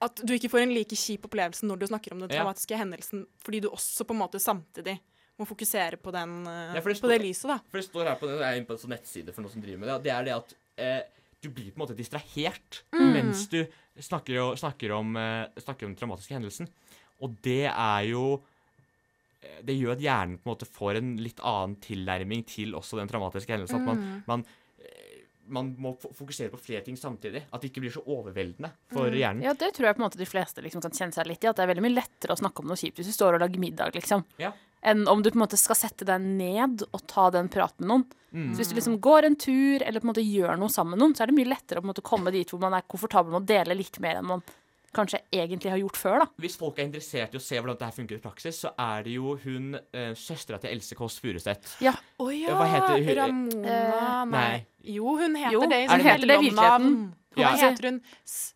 At du ikke får en like kjip opplevelse når du snakker om den Ja. hendelsen, fordi du også på en måte samtidig må fokusere på, den, eh, Ja, for det på det lyset, da. For det står her på, det er inne på en sånn nettside for noen som driver med det, og det er det at eh, du blir på en måte distrahert mens du snakker, og, snakker, om, eh, snakker om den traumatiske hendelsen. Og det er jo eh, Det gjør at hjernen på en måte får en litt annen tilnærming til også den traumatiske hendelsen. At man, man, eh, man må fokusere på flere ting samtidig. At det ikke blir så overveldende for hjernen. Ja, det tror jeg på en måte de fleste liksom kan kjenne seg litt i. At det er veldig mye lettere å snakke om noe kjipt hvis du står og lager middag, liksom. Ja. Enn om du på en måte skal sette deg ned og ta den praten med noen. Mm. Så hvis du liksom går en tur eller på en måte gjør noe sammen med noen, så er det mye lettere å på en måte komme dit hvor man er komfortabel med å dele litt mer enn man kanskje egentlig har gjort før, da. Hvis folk er interessert i å se hvordan dette her funker i praksis, så er det jo hun eh, søstera til Else Kåss Furuseth. Ja. Å ja! Hva heter hun? Ramona Eh, Nei. Jo, hun heter Jo, det i det- heter det i virkeligheten? Ja. Hva heter hun? S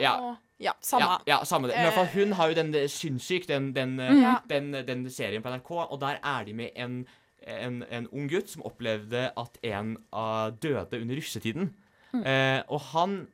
Ja. Ja, samme. Ja, ja, samme det. Men i hvert fall, Eh. hun har jo den eh, Sinnssyk, den, den, eh, Ja. den, den serien på NRK, og der er de med en, en, en ung gutt som opplevde at en uh, døde under russetiden. Eh, og han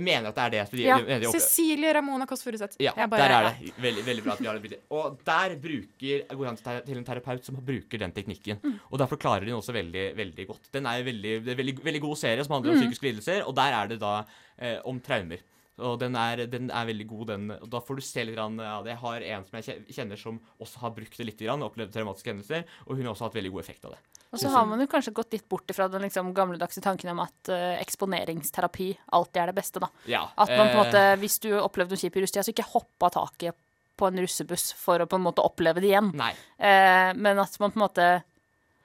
mener at det er det. De, Ja, de, de Cecilie Ramona Kåss Furuseth. ja, bare- der er det. Veldig, veldig bra at vi har det bildet. Og der bruker, går han til en terapeut som bruker den teknikken. Og der forklarer de den også veldig, veldig godt. Den er en veldig, det en veldig, veldig god serie som handler om psykiske lidelser, og der er det da eh, om traumer. Og den er, den er veldig god, den. Og da får du se litt av det. Jeg har en som jeg kjenner som også har brukt det litt, grann, opplevd traumatiske hendelser, og hun har også hatt veldig god effekt av det. Og så har man jo kanskje gått litt bort ifra den liksom gamledagse tanken om at uh, eksponeringsterapi alltid er det beste, da. Ja. At man på en eh, måte, hvis du opplevde noe kjipt i rusttida, så ikke hoppa taket på en russebuss for å på en måte oppleve det igjen. Nei. Eh, men at man på en måte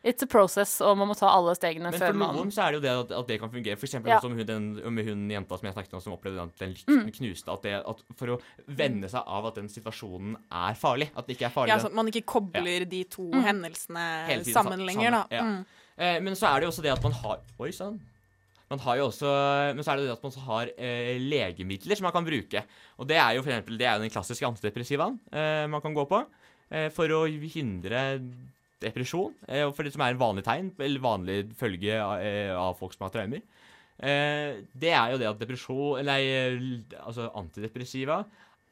It's a process, og man må ta alle stegene Men før for noen så er det jo det at, at det kan fungere. For eksempel Ja. som hun, den, med hun jenta som jeg snakket om, som opplevde at den Mm. knuste. At det, at for å venne seg av at den situasjonen er farlig. At det ikke er farlig. Ja, sånn at man ikke kobler de to hendelsene tiden sammen lenger, da. ja. Mm. Eh, men så er det jo også det at man har Oi sann. Man har jo også, men så er det det at man også har eh, legemidler som man kan bruke. Og det er jo for eksempel, det er jo den klassiske antidepressivaen eh, man kan gå på eh, for å hindre depresjon. Eh, for det som er en vanlig tegn, eller vanlig følge av, eh, folk som har traumer. Eh, det er jo det at depresjon Nei, altså antidepressiva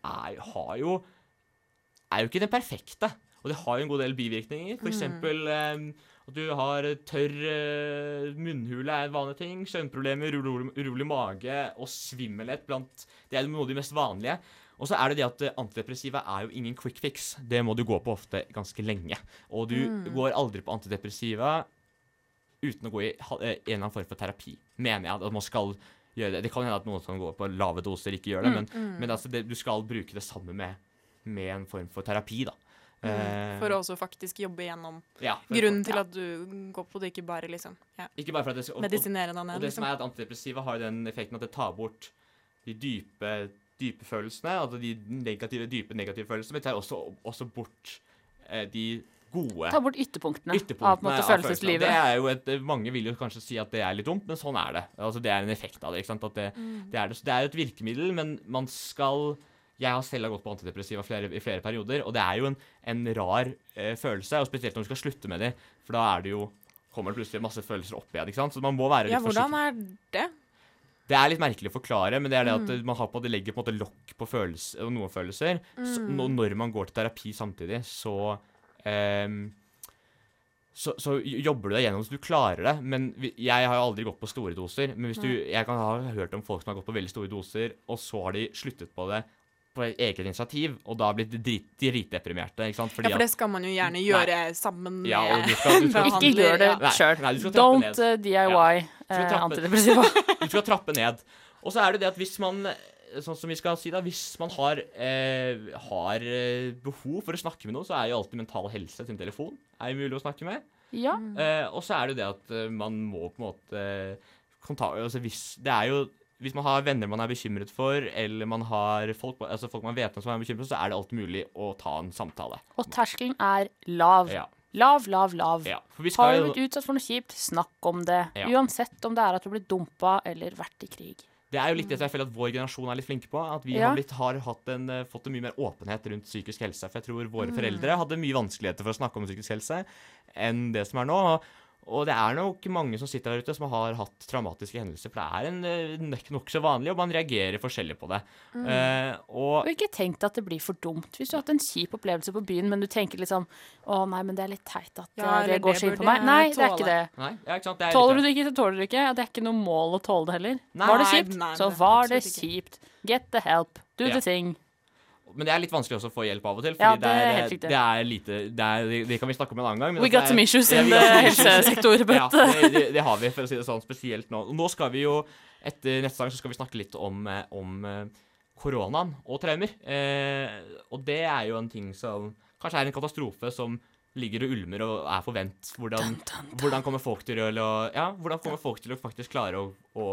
er, har jo er jo ikke den perfekte. Og det har jo en god del bivirkninger. Eksempel eh, at du har tørr munnhule er en vanlig ting. Søvnproblemer, urolig, urolig mage og svimmelhet blant Det er noe av de mest vanlige. Og så er det det at eh, antidepressiva er jo ingen quick fix. Det må du gå på ofte ganske lenge. Og du går aldri på antidepressiva uten å gå i eh, en eller annen form for terapi, mener jeg. At man skal gjøre det. Det kan hende at noen som går på lave doser, ikke gjør det, men, men altså det, du skal bruke det samme med, med en form for terapi, da. Mm, For å også faktisk jobbe gjennom ja, grunnen til ja. at du går på det, ikke bare liksom ja, Ikke bare for at det skal og- og- medisinere deg Og ned. det som Liksom. er at antidepressiva har den effekten at det tar bort de dype, dype følelsene, altså de negative, dype negative følelsene, men tar også, også bort eh, de gode Ta bort ytterpunktene, ytterpunktene av måte følelseslivet. Det jo et, mange vil jo kanskje si at det er litt dumt, men sånn er det. Altså Det er en effekt av det. det, Mm. det, er, det, så det er et virkemiddel, men man skal Jeg har selv gått på antidepressiva flere, i flere perioder, og det er jo en, en rar eh, følelse, og spesielt når du skal slutte med det, for da er det jo kommer det plutselig masse følelser opp igjen. ikke sant? Så man må være litt Ja, hvordan forsiktig. er det? Det er litt merkelig å forklare, men det er det at Mm. man har på, det legger på en måte lokk på følelse, noen følelser. Mm. Så, når man går til terapi samtidig, så um, så, så jobber du deg gjennom så du klarer det. Men jeg har jo aldri gått på store doser. Men hvis du, jeg kan ha hørt om folk som har gått på veldig store doser, og så har de sluttet på det på eget initiativ, og da blitt drit, dritdeprimerte. ikke sant? Fordi Ja, for det skal man jo gjerne Nei. gjøre sammen med Ja, og du skal- du skal- Ikke gjør det ja. Sjøl. nei, Don't ned. eh, DIY ja. uh, antidepressiva. (laughs) Du skal trappe ned. Og så er det det at hvis man Sånn som vi skal si da, Hvis man har, eh, har eh, behov for å snakke med noen, så er jo alltid Mental Helse sin telefon er jo mulig å snakke med. Ja. Eh, og så er det jo det at eh, man må på en måte kontakte altså hvis, Det er jo Hvis man har venner man er bekymret for, eller man har folk, altså folk man vet om som er bekymret så er det alltid mulig å ta en samtale. Og terskelen er lav. Ja. Lav, lav, lav. ja. Har du blitt utsatt for noe kjipt, snakk om det. Ja. Uansett om det er at du blir dumpa eller vært i krig. Det er jo litt det som jeg føler at vår generasjon er litt flinke på. At vi Ja. har, blitt, har en, eh, fått en mye mer åpenhet rundt psykisk helse. For jeg tror våre Mm. foreldre hadde mye vanskeligheter for å snakke om psykisk helse enn det som er nå. Og det er nok mange som sitter der ute som har hatt traumatiske hendelser. For det er en eh, nok- nokså vanlig, og man reagerer forskjellig på det. Mm. Uh, og Og ikke tenk deg at det blir for dumt. Hvis du har hatt en kjip opplevelse på byen, men du tenker liksom Å nei, men det er litt teit at Ja, det, det går så inn på meg. Nei, det er ikke det. Nei, ja, ikke sant. Det er Tåler du det ikke, så tåler du det ikke. Ja, Det er ikke noe mål å tåle det heller. Nei, var det kjipt, nei, så var det kjipt. Get the help. Do Ja. the thing. Men det er litt vanskelig også å få hjelp av og til. Fordi Ja, det, det er er, helt riktig. det er lite det, er, det, det kan vi snakke om en annen gang. men We got er- some issues Ja, in the helsesektor, Ja, det, det, det har vi, for å si det sånn, spesielt nå. Nå skal vi jo, etter neste sang, så skal vi snakke litt om, eh, om eh, koronaen og traumer. Eh, og det er jo en ting som kanskje er en katastrofe som ligger og ulmer og er på vent. Hvordan, hvordan kommer folk til å Ja, hvordan kommer folk til å faktisk klare å, å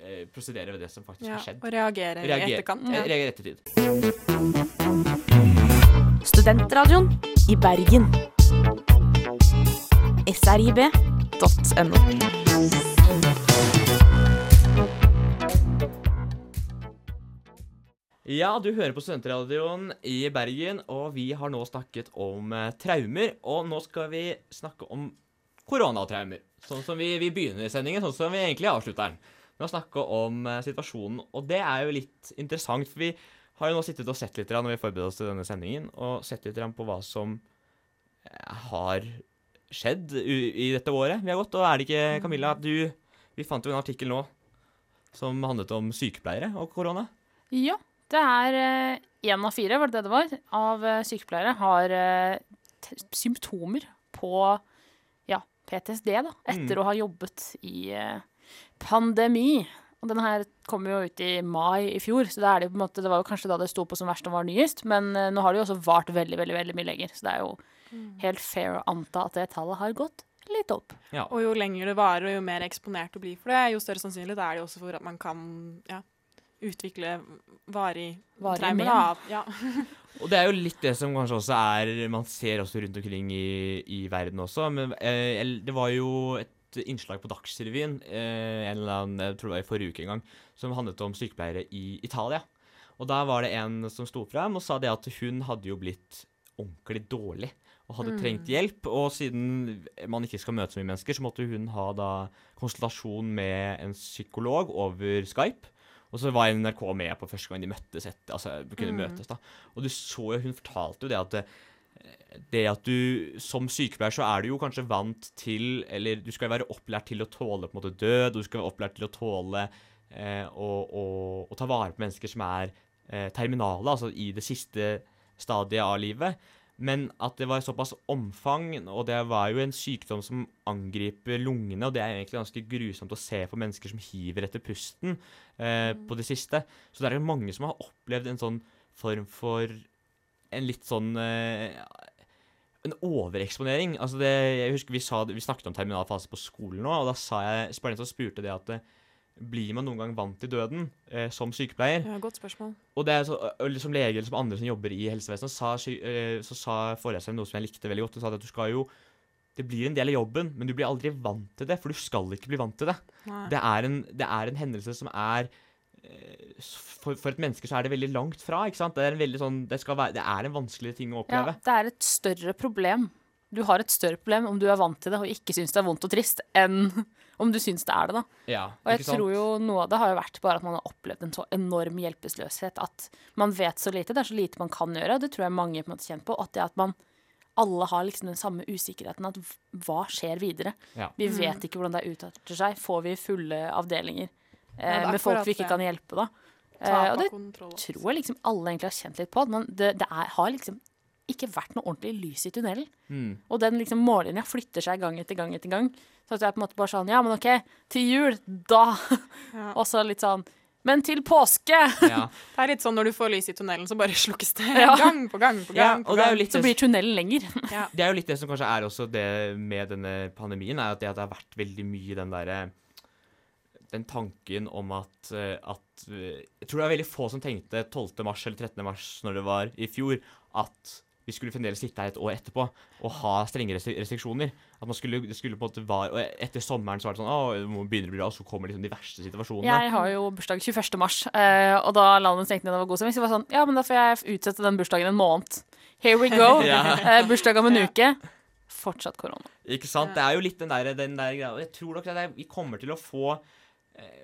eh, prosedere ved det som faktisk Ja, har skjedd? og reagere i etterkant. Ja. Reagere ettertid. Studentradioen i Bergen. srib.no. Ja, du hører på Studentradioen i Bergen, og vi har nå snakket om eh, traumer. Og nå skal vi snakke om koronatraumer. Sånn som vi, vi begynner sendingen, sånn som vi egentlig avslutter den. Med å snakke om eh, situasjonen. Og det er jo litt interessant, for vi har jo nå sittet og sett litt når vi forbereder oss til denne sendingen, og sett litt på hva som eh, har skjedd i dette året vi har gått. Og er det ikke, Camilla, at du Vi fant jo en artikkel nå som handlet om sykepleiere og korona. Ja. Det er én av fire, var det det det var, av eh, sykepleiere har eh, symptomer på ja, PTSD, da, etter Mm. å ha jobbet i eh, pandemi. Og den her kom jo ut i mai i fjor, så det, er det, på en måte, det var jo kanskje da det sto på som verst og var nyest. Men eh, nå har det jo også vart veldig, veldig, veldig mye lenger. Så det er jo helt fair å anta at det tallet har gått litt opp. Ja. Og jo lenger det varer, og jo mer eksponert du blir for det, jo større sannsynlighet er det også for at man kan ja, utvikle varig Varig traumer. Ja. (laughs) (laughs) Og det er jo litt det som kanskje også er Man ser også rundt omkring i, i verden også. Men eh, det var jo et innslag på Dagsrevyen eh, en eller annen, jeg tror det var i forrige uke en gang, som handlet om sykepleiere i Italia. Og da var det en som sto frem og sa det at hun hadde jo blitt ordentlig dårlig og hadde trengt hjelp. Og siden man ikke skal møte så mye mennesker, så måtte hun ha da konsultasjon med en psykolog over Skype. Og så var NRK med på første gang de møttes etter, altså kunne møtes da. Og du så jo, hun fortalte jo det at det at du som sykepleier så er du jo kanskje vant til Eller du skal være opplært til å tåle på en måte død, du skal være opplært til å tåle eh, å, å, å ta vare på mennesker som er eh, terminale, altså i det siste stadiet av livet. Men at det var såpass omfang, og det var jo en sykdom som angriper lungene, og det er egentlig ganske grusomt å se på mennesker som hiver etter pusten eh, på det siste. Så det er jo mange som har opplevd en sånn form for en litt sånn eh, en overeksponering. Altså det, jeg husker vi, sa, det- vi snakket om terminal fase på skolen nå, og da sa jeg, spør den som spurte det at eh, blir man noen gang vant til døden eh, som sykepleier? ja, godt spørsmål. Og det er så, som lege eller som andre som jobber i helsevesenet, sa, eh, så sa foreleseren noe som jeg likte veldig godt. Hun sa at du skal jo Det blir en del av jobben, men du blir aldri vant til det, for du skal ikke bli vant til det. Det er en, det er en hendelse som er for, for et menneske så er det veldig langt fra. ikke sant? Det er en, sånn, det skal være, det er en vanskelig ting å oppleve. Ja, det er et større problem. Du har et større problem om du er vant til det og ikke syns det er vondt og trist, enn (laughs) om du syns det er det, da. Ja, Og jeg ikke sant? tror jo noe av det har jo vært bare at man har opplevd en så enorm hjelpeløshet at man vet så lite. Det er så lite man kan gjøre, og det tror jeg mange på en måte kjenner på. At det at man alle har liksom den samme usikkerheten at hva skjer videre? Ja. Vi vet ikke hvordan det utarter seg. Får vi fulle avdelinger Eh, med folk vi ikke kan hjelpe, da? Eh, og det kontroll. tror jeg liksom alle egentlig har kjent litt på. Men det, det er, har liksom ikke vært noe ordentlig lys i tunnelen. Mm. Og den liksom mållinja flytter seg gang etter gang etter gang. Så at jeg er på en måte bare sånn Ja, men OK, til jul, da! (laughs) Ja. Og så litt sånn Men til påske! Ja. (laughs) Det er litt sånn når du får lys i tunnelen, så bare slukkes det Ja. (laughs) gang på gang på Ja, gang. på og det er jo gang. Så blir tunnelen lenger. Ja. Det er jo litt det som kanskje er også det med denne pandemien, er at det, at det har vært veldig mye den derre Den tanken om at, eh, at eh, Jeg tror det er veldig få som tenkte 12. mars eller 13. mars når det var i fjor, at vi skulle fremdeles sitte her et år etterpå og ha strenge restriksjoner. At man skulle, det skulle på en måte være, og Etter sommeren så var det sånn Å, nå begynner det å bli bra, og så kommer liksom de verste situasjonene. Jeg har jo bursdag 21. mars, eh, og da landet stengte ned og var god stemning, så var sånn Ja, men da får jeg utsette den bursdagen en måned. Here we go. (laughs) Ja. bursdag om en uke. Fortsatt korona. Ikke sant? Det er jo litt den der, den der greia. Og jeg tror nok at det er- vi kommer til å få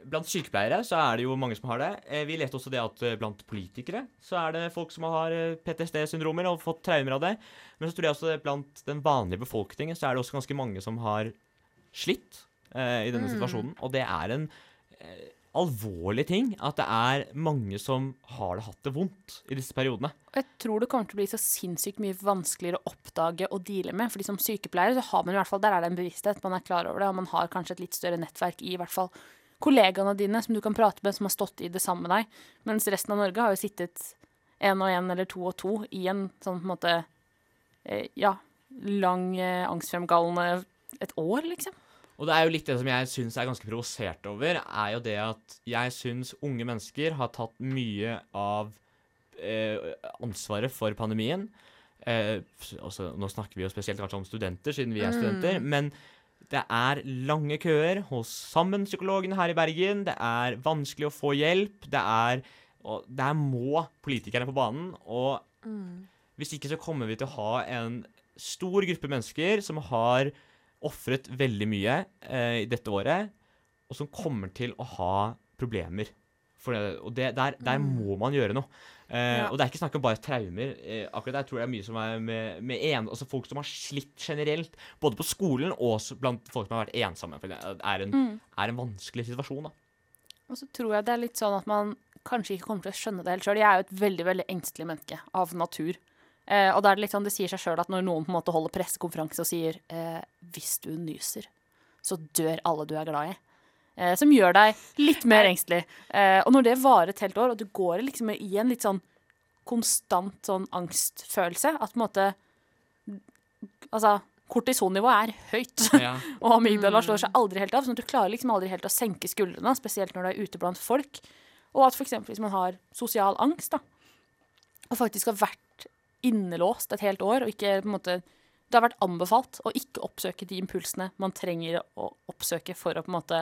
Blant sykepleiere så er det jo mange som har det. Eh, Vi leste også det at eh, blant politikere så er det folk som har eh, PTSD-syndromer og fått traumer av det. Men så tror jeg også det blant den vanlige befolkningen så er det også ganske mange som har slitt eh, i denne situasjonen. Og det er en eh, alvorlig ting at det er mange som har det hatt det vondt i disse periodene. Jeg tror det kommer til å bli så sinnssykt mye vanskeligere å oppdage og deale med. fordi som sykepleier så har man i hvert fall, der er det en bevissthet, man er klar over det, og man har kanskje et litt større nettverk i hvert fall kollegaene dine som du kan prate med, som har stått i det samme med deg. Mens resten av Norge har jo sittet én og én eller to og to i en sånn på en måte eh, ja, lang eh, angstfremkallende et år, liksom. Og det er jo litt det som jeg syns er ganske provosert over, er jo det at jeg syns unge mennesker har tatt mye av eh, ansvaret for pandemien. Eh, også, nå snakker vi jo spesielt kanskje om studenter, siden vi er studenter. Men det er lange køer hos Sammen-psykologene her i Bergen. Det er vanskelig å få hjelp. Det er og Der må politikerne på banen. Og hvis ikke så kommer vi til å ha en stor gruppe mennesker som har ofret veldig mye eh, i dette året, og som kommer til å ha problemer. For det, og det, der, der må man gjøre noe. Eh, Ja. Og det er ikke snakk om bare traumer. Eh, akkurat der tror jeg mye som er med, med en, altså folk som har slitt generelt, både på skolen og blant folk som har vært ensomme. For det er en, er en vanskelig situasjon. da. Og så tror jeg det er litt sånn at man kanskje ikke kommer til å skjønne det helt sjøl. Jeg er jo et veldig veldig engstelig menneske av natur. Eh, og da er det litt sånn, det sier seg sjøl at når noen på en måte holder pressekonferanse og sier eh, 'hvis du nyser, så dør alle du er glad i', eh, som gjør deg litt mer engstelig. Eh, og når det varer et helt år, og du går liksom i en litt sånn konstant sånn angstfølelse, at på en måte Altså, kortisonnivået er høyt. (laughs) Ja. (laughs) Og amygdala slår seg aldri helt av, sånn at du klarer liksom aldri helt å senke skuldrene, spesielt når du er ute blant folk. Og at f.eks. hvis man har sosial angst, da, og faktisk har vært innelåst et helt år, og ikke på en måte Det har vært anbefalt å ikke oppsøke de impulsene man trenger å oppsøke for å på en måte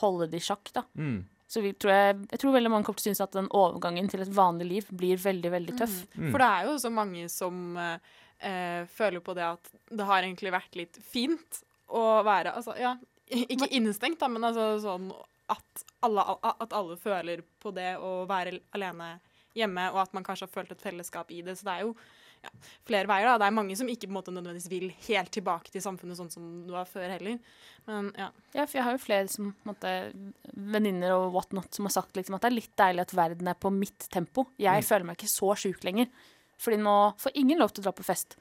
holde det i sjakk, da. Mm. Så vi, tror jeg, jeg tror veldig mange kommer til å synes at den overgangen til et vanlig liv blir veldig, veldig tøff. Mm. For det er jo så mange som eh, eh, føler på det at det har egentlig vært litt fint å være Altså, ja, ikke innestengt, da, men altså sånn at alle, at alle føler på det å være alene hjemme, og at man kanskje har følt et fellesskap i det. Så det er jo ja, flere veier, da. Det er mange som ikke på en måte nødvendigvis vil helt tilbake til samfunnet sånn som det var før heller. Men ja. Ja, for jeg har jo flere som, venninner og whatnot som har sagt liksom, at det er litt deilig at verden er på mitt tempo. Jeg føler meg ikke så sjuk lenger. Fordi nå får ingen lov til å dra på fest.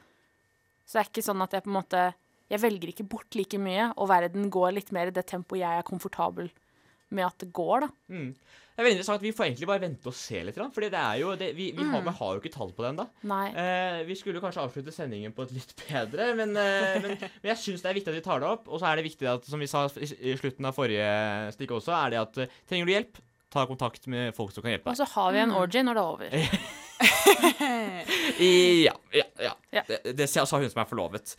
Så det er ikke sånn at jeg på en måte Jeg velger ikke bort like mye, og verden går litt mer i det tempoet jeg er komfortabel med at det går, da. Mm. Er veldig interessant at Vi får egentlig bare vente og se litt. grann, Fordi det er jo, det, vi, vi, har, Mm. vi har jo ikke tall på det ennå. Eh, vi skulle kanskje avslutte sendingen på et litt bedre, men, eh, men, (laughs) men jeg syns det er viktig at vi tar det opp. Og så er det viktig at, som vi sa i, slutten av forrige stikk også, er det at eh, trenger du hjelp, ta kontakt med folk som kan hjelpe Og så har vi en orgy når det er over. (laughs) Ja, ja, ja. Ja. Det, det sa hun som er forlovet.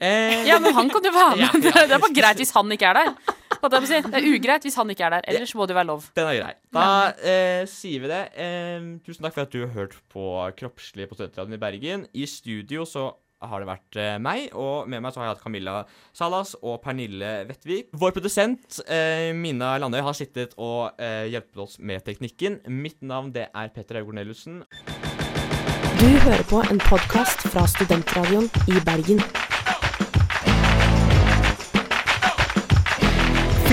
Eh, Ja, men han kan jo være (laughs) med. Ja, ja. Det er bare greit hvis han ikke er der. Holdt jeg på å si. Det er ugreit hvis han ikke er der. Ellers må det være lov. Den er grei. Da eh, sier vi det. Eh, tusen takk for at du har hørt på Kroppslig på Studentradioen i Bergen. I studio så har det vært eh, meg, og med meg så har jeg hatt Camilla Salas og Pernille Vettvik. Vår produsent eh, Mina Landøy har sittet og eh, hjulpet oss med teknikken. Mitt navn det er Petter Haug Corneliussen. Du hører på en podkast fra Studentradioen i Bergen.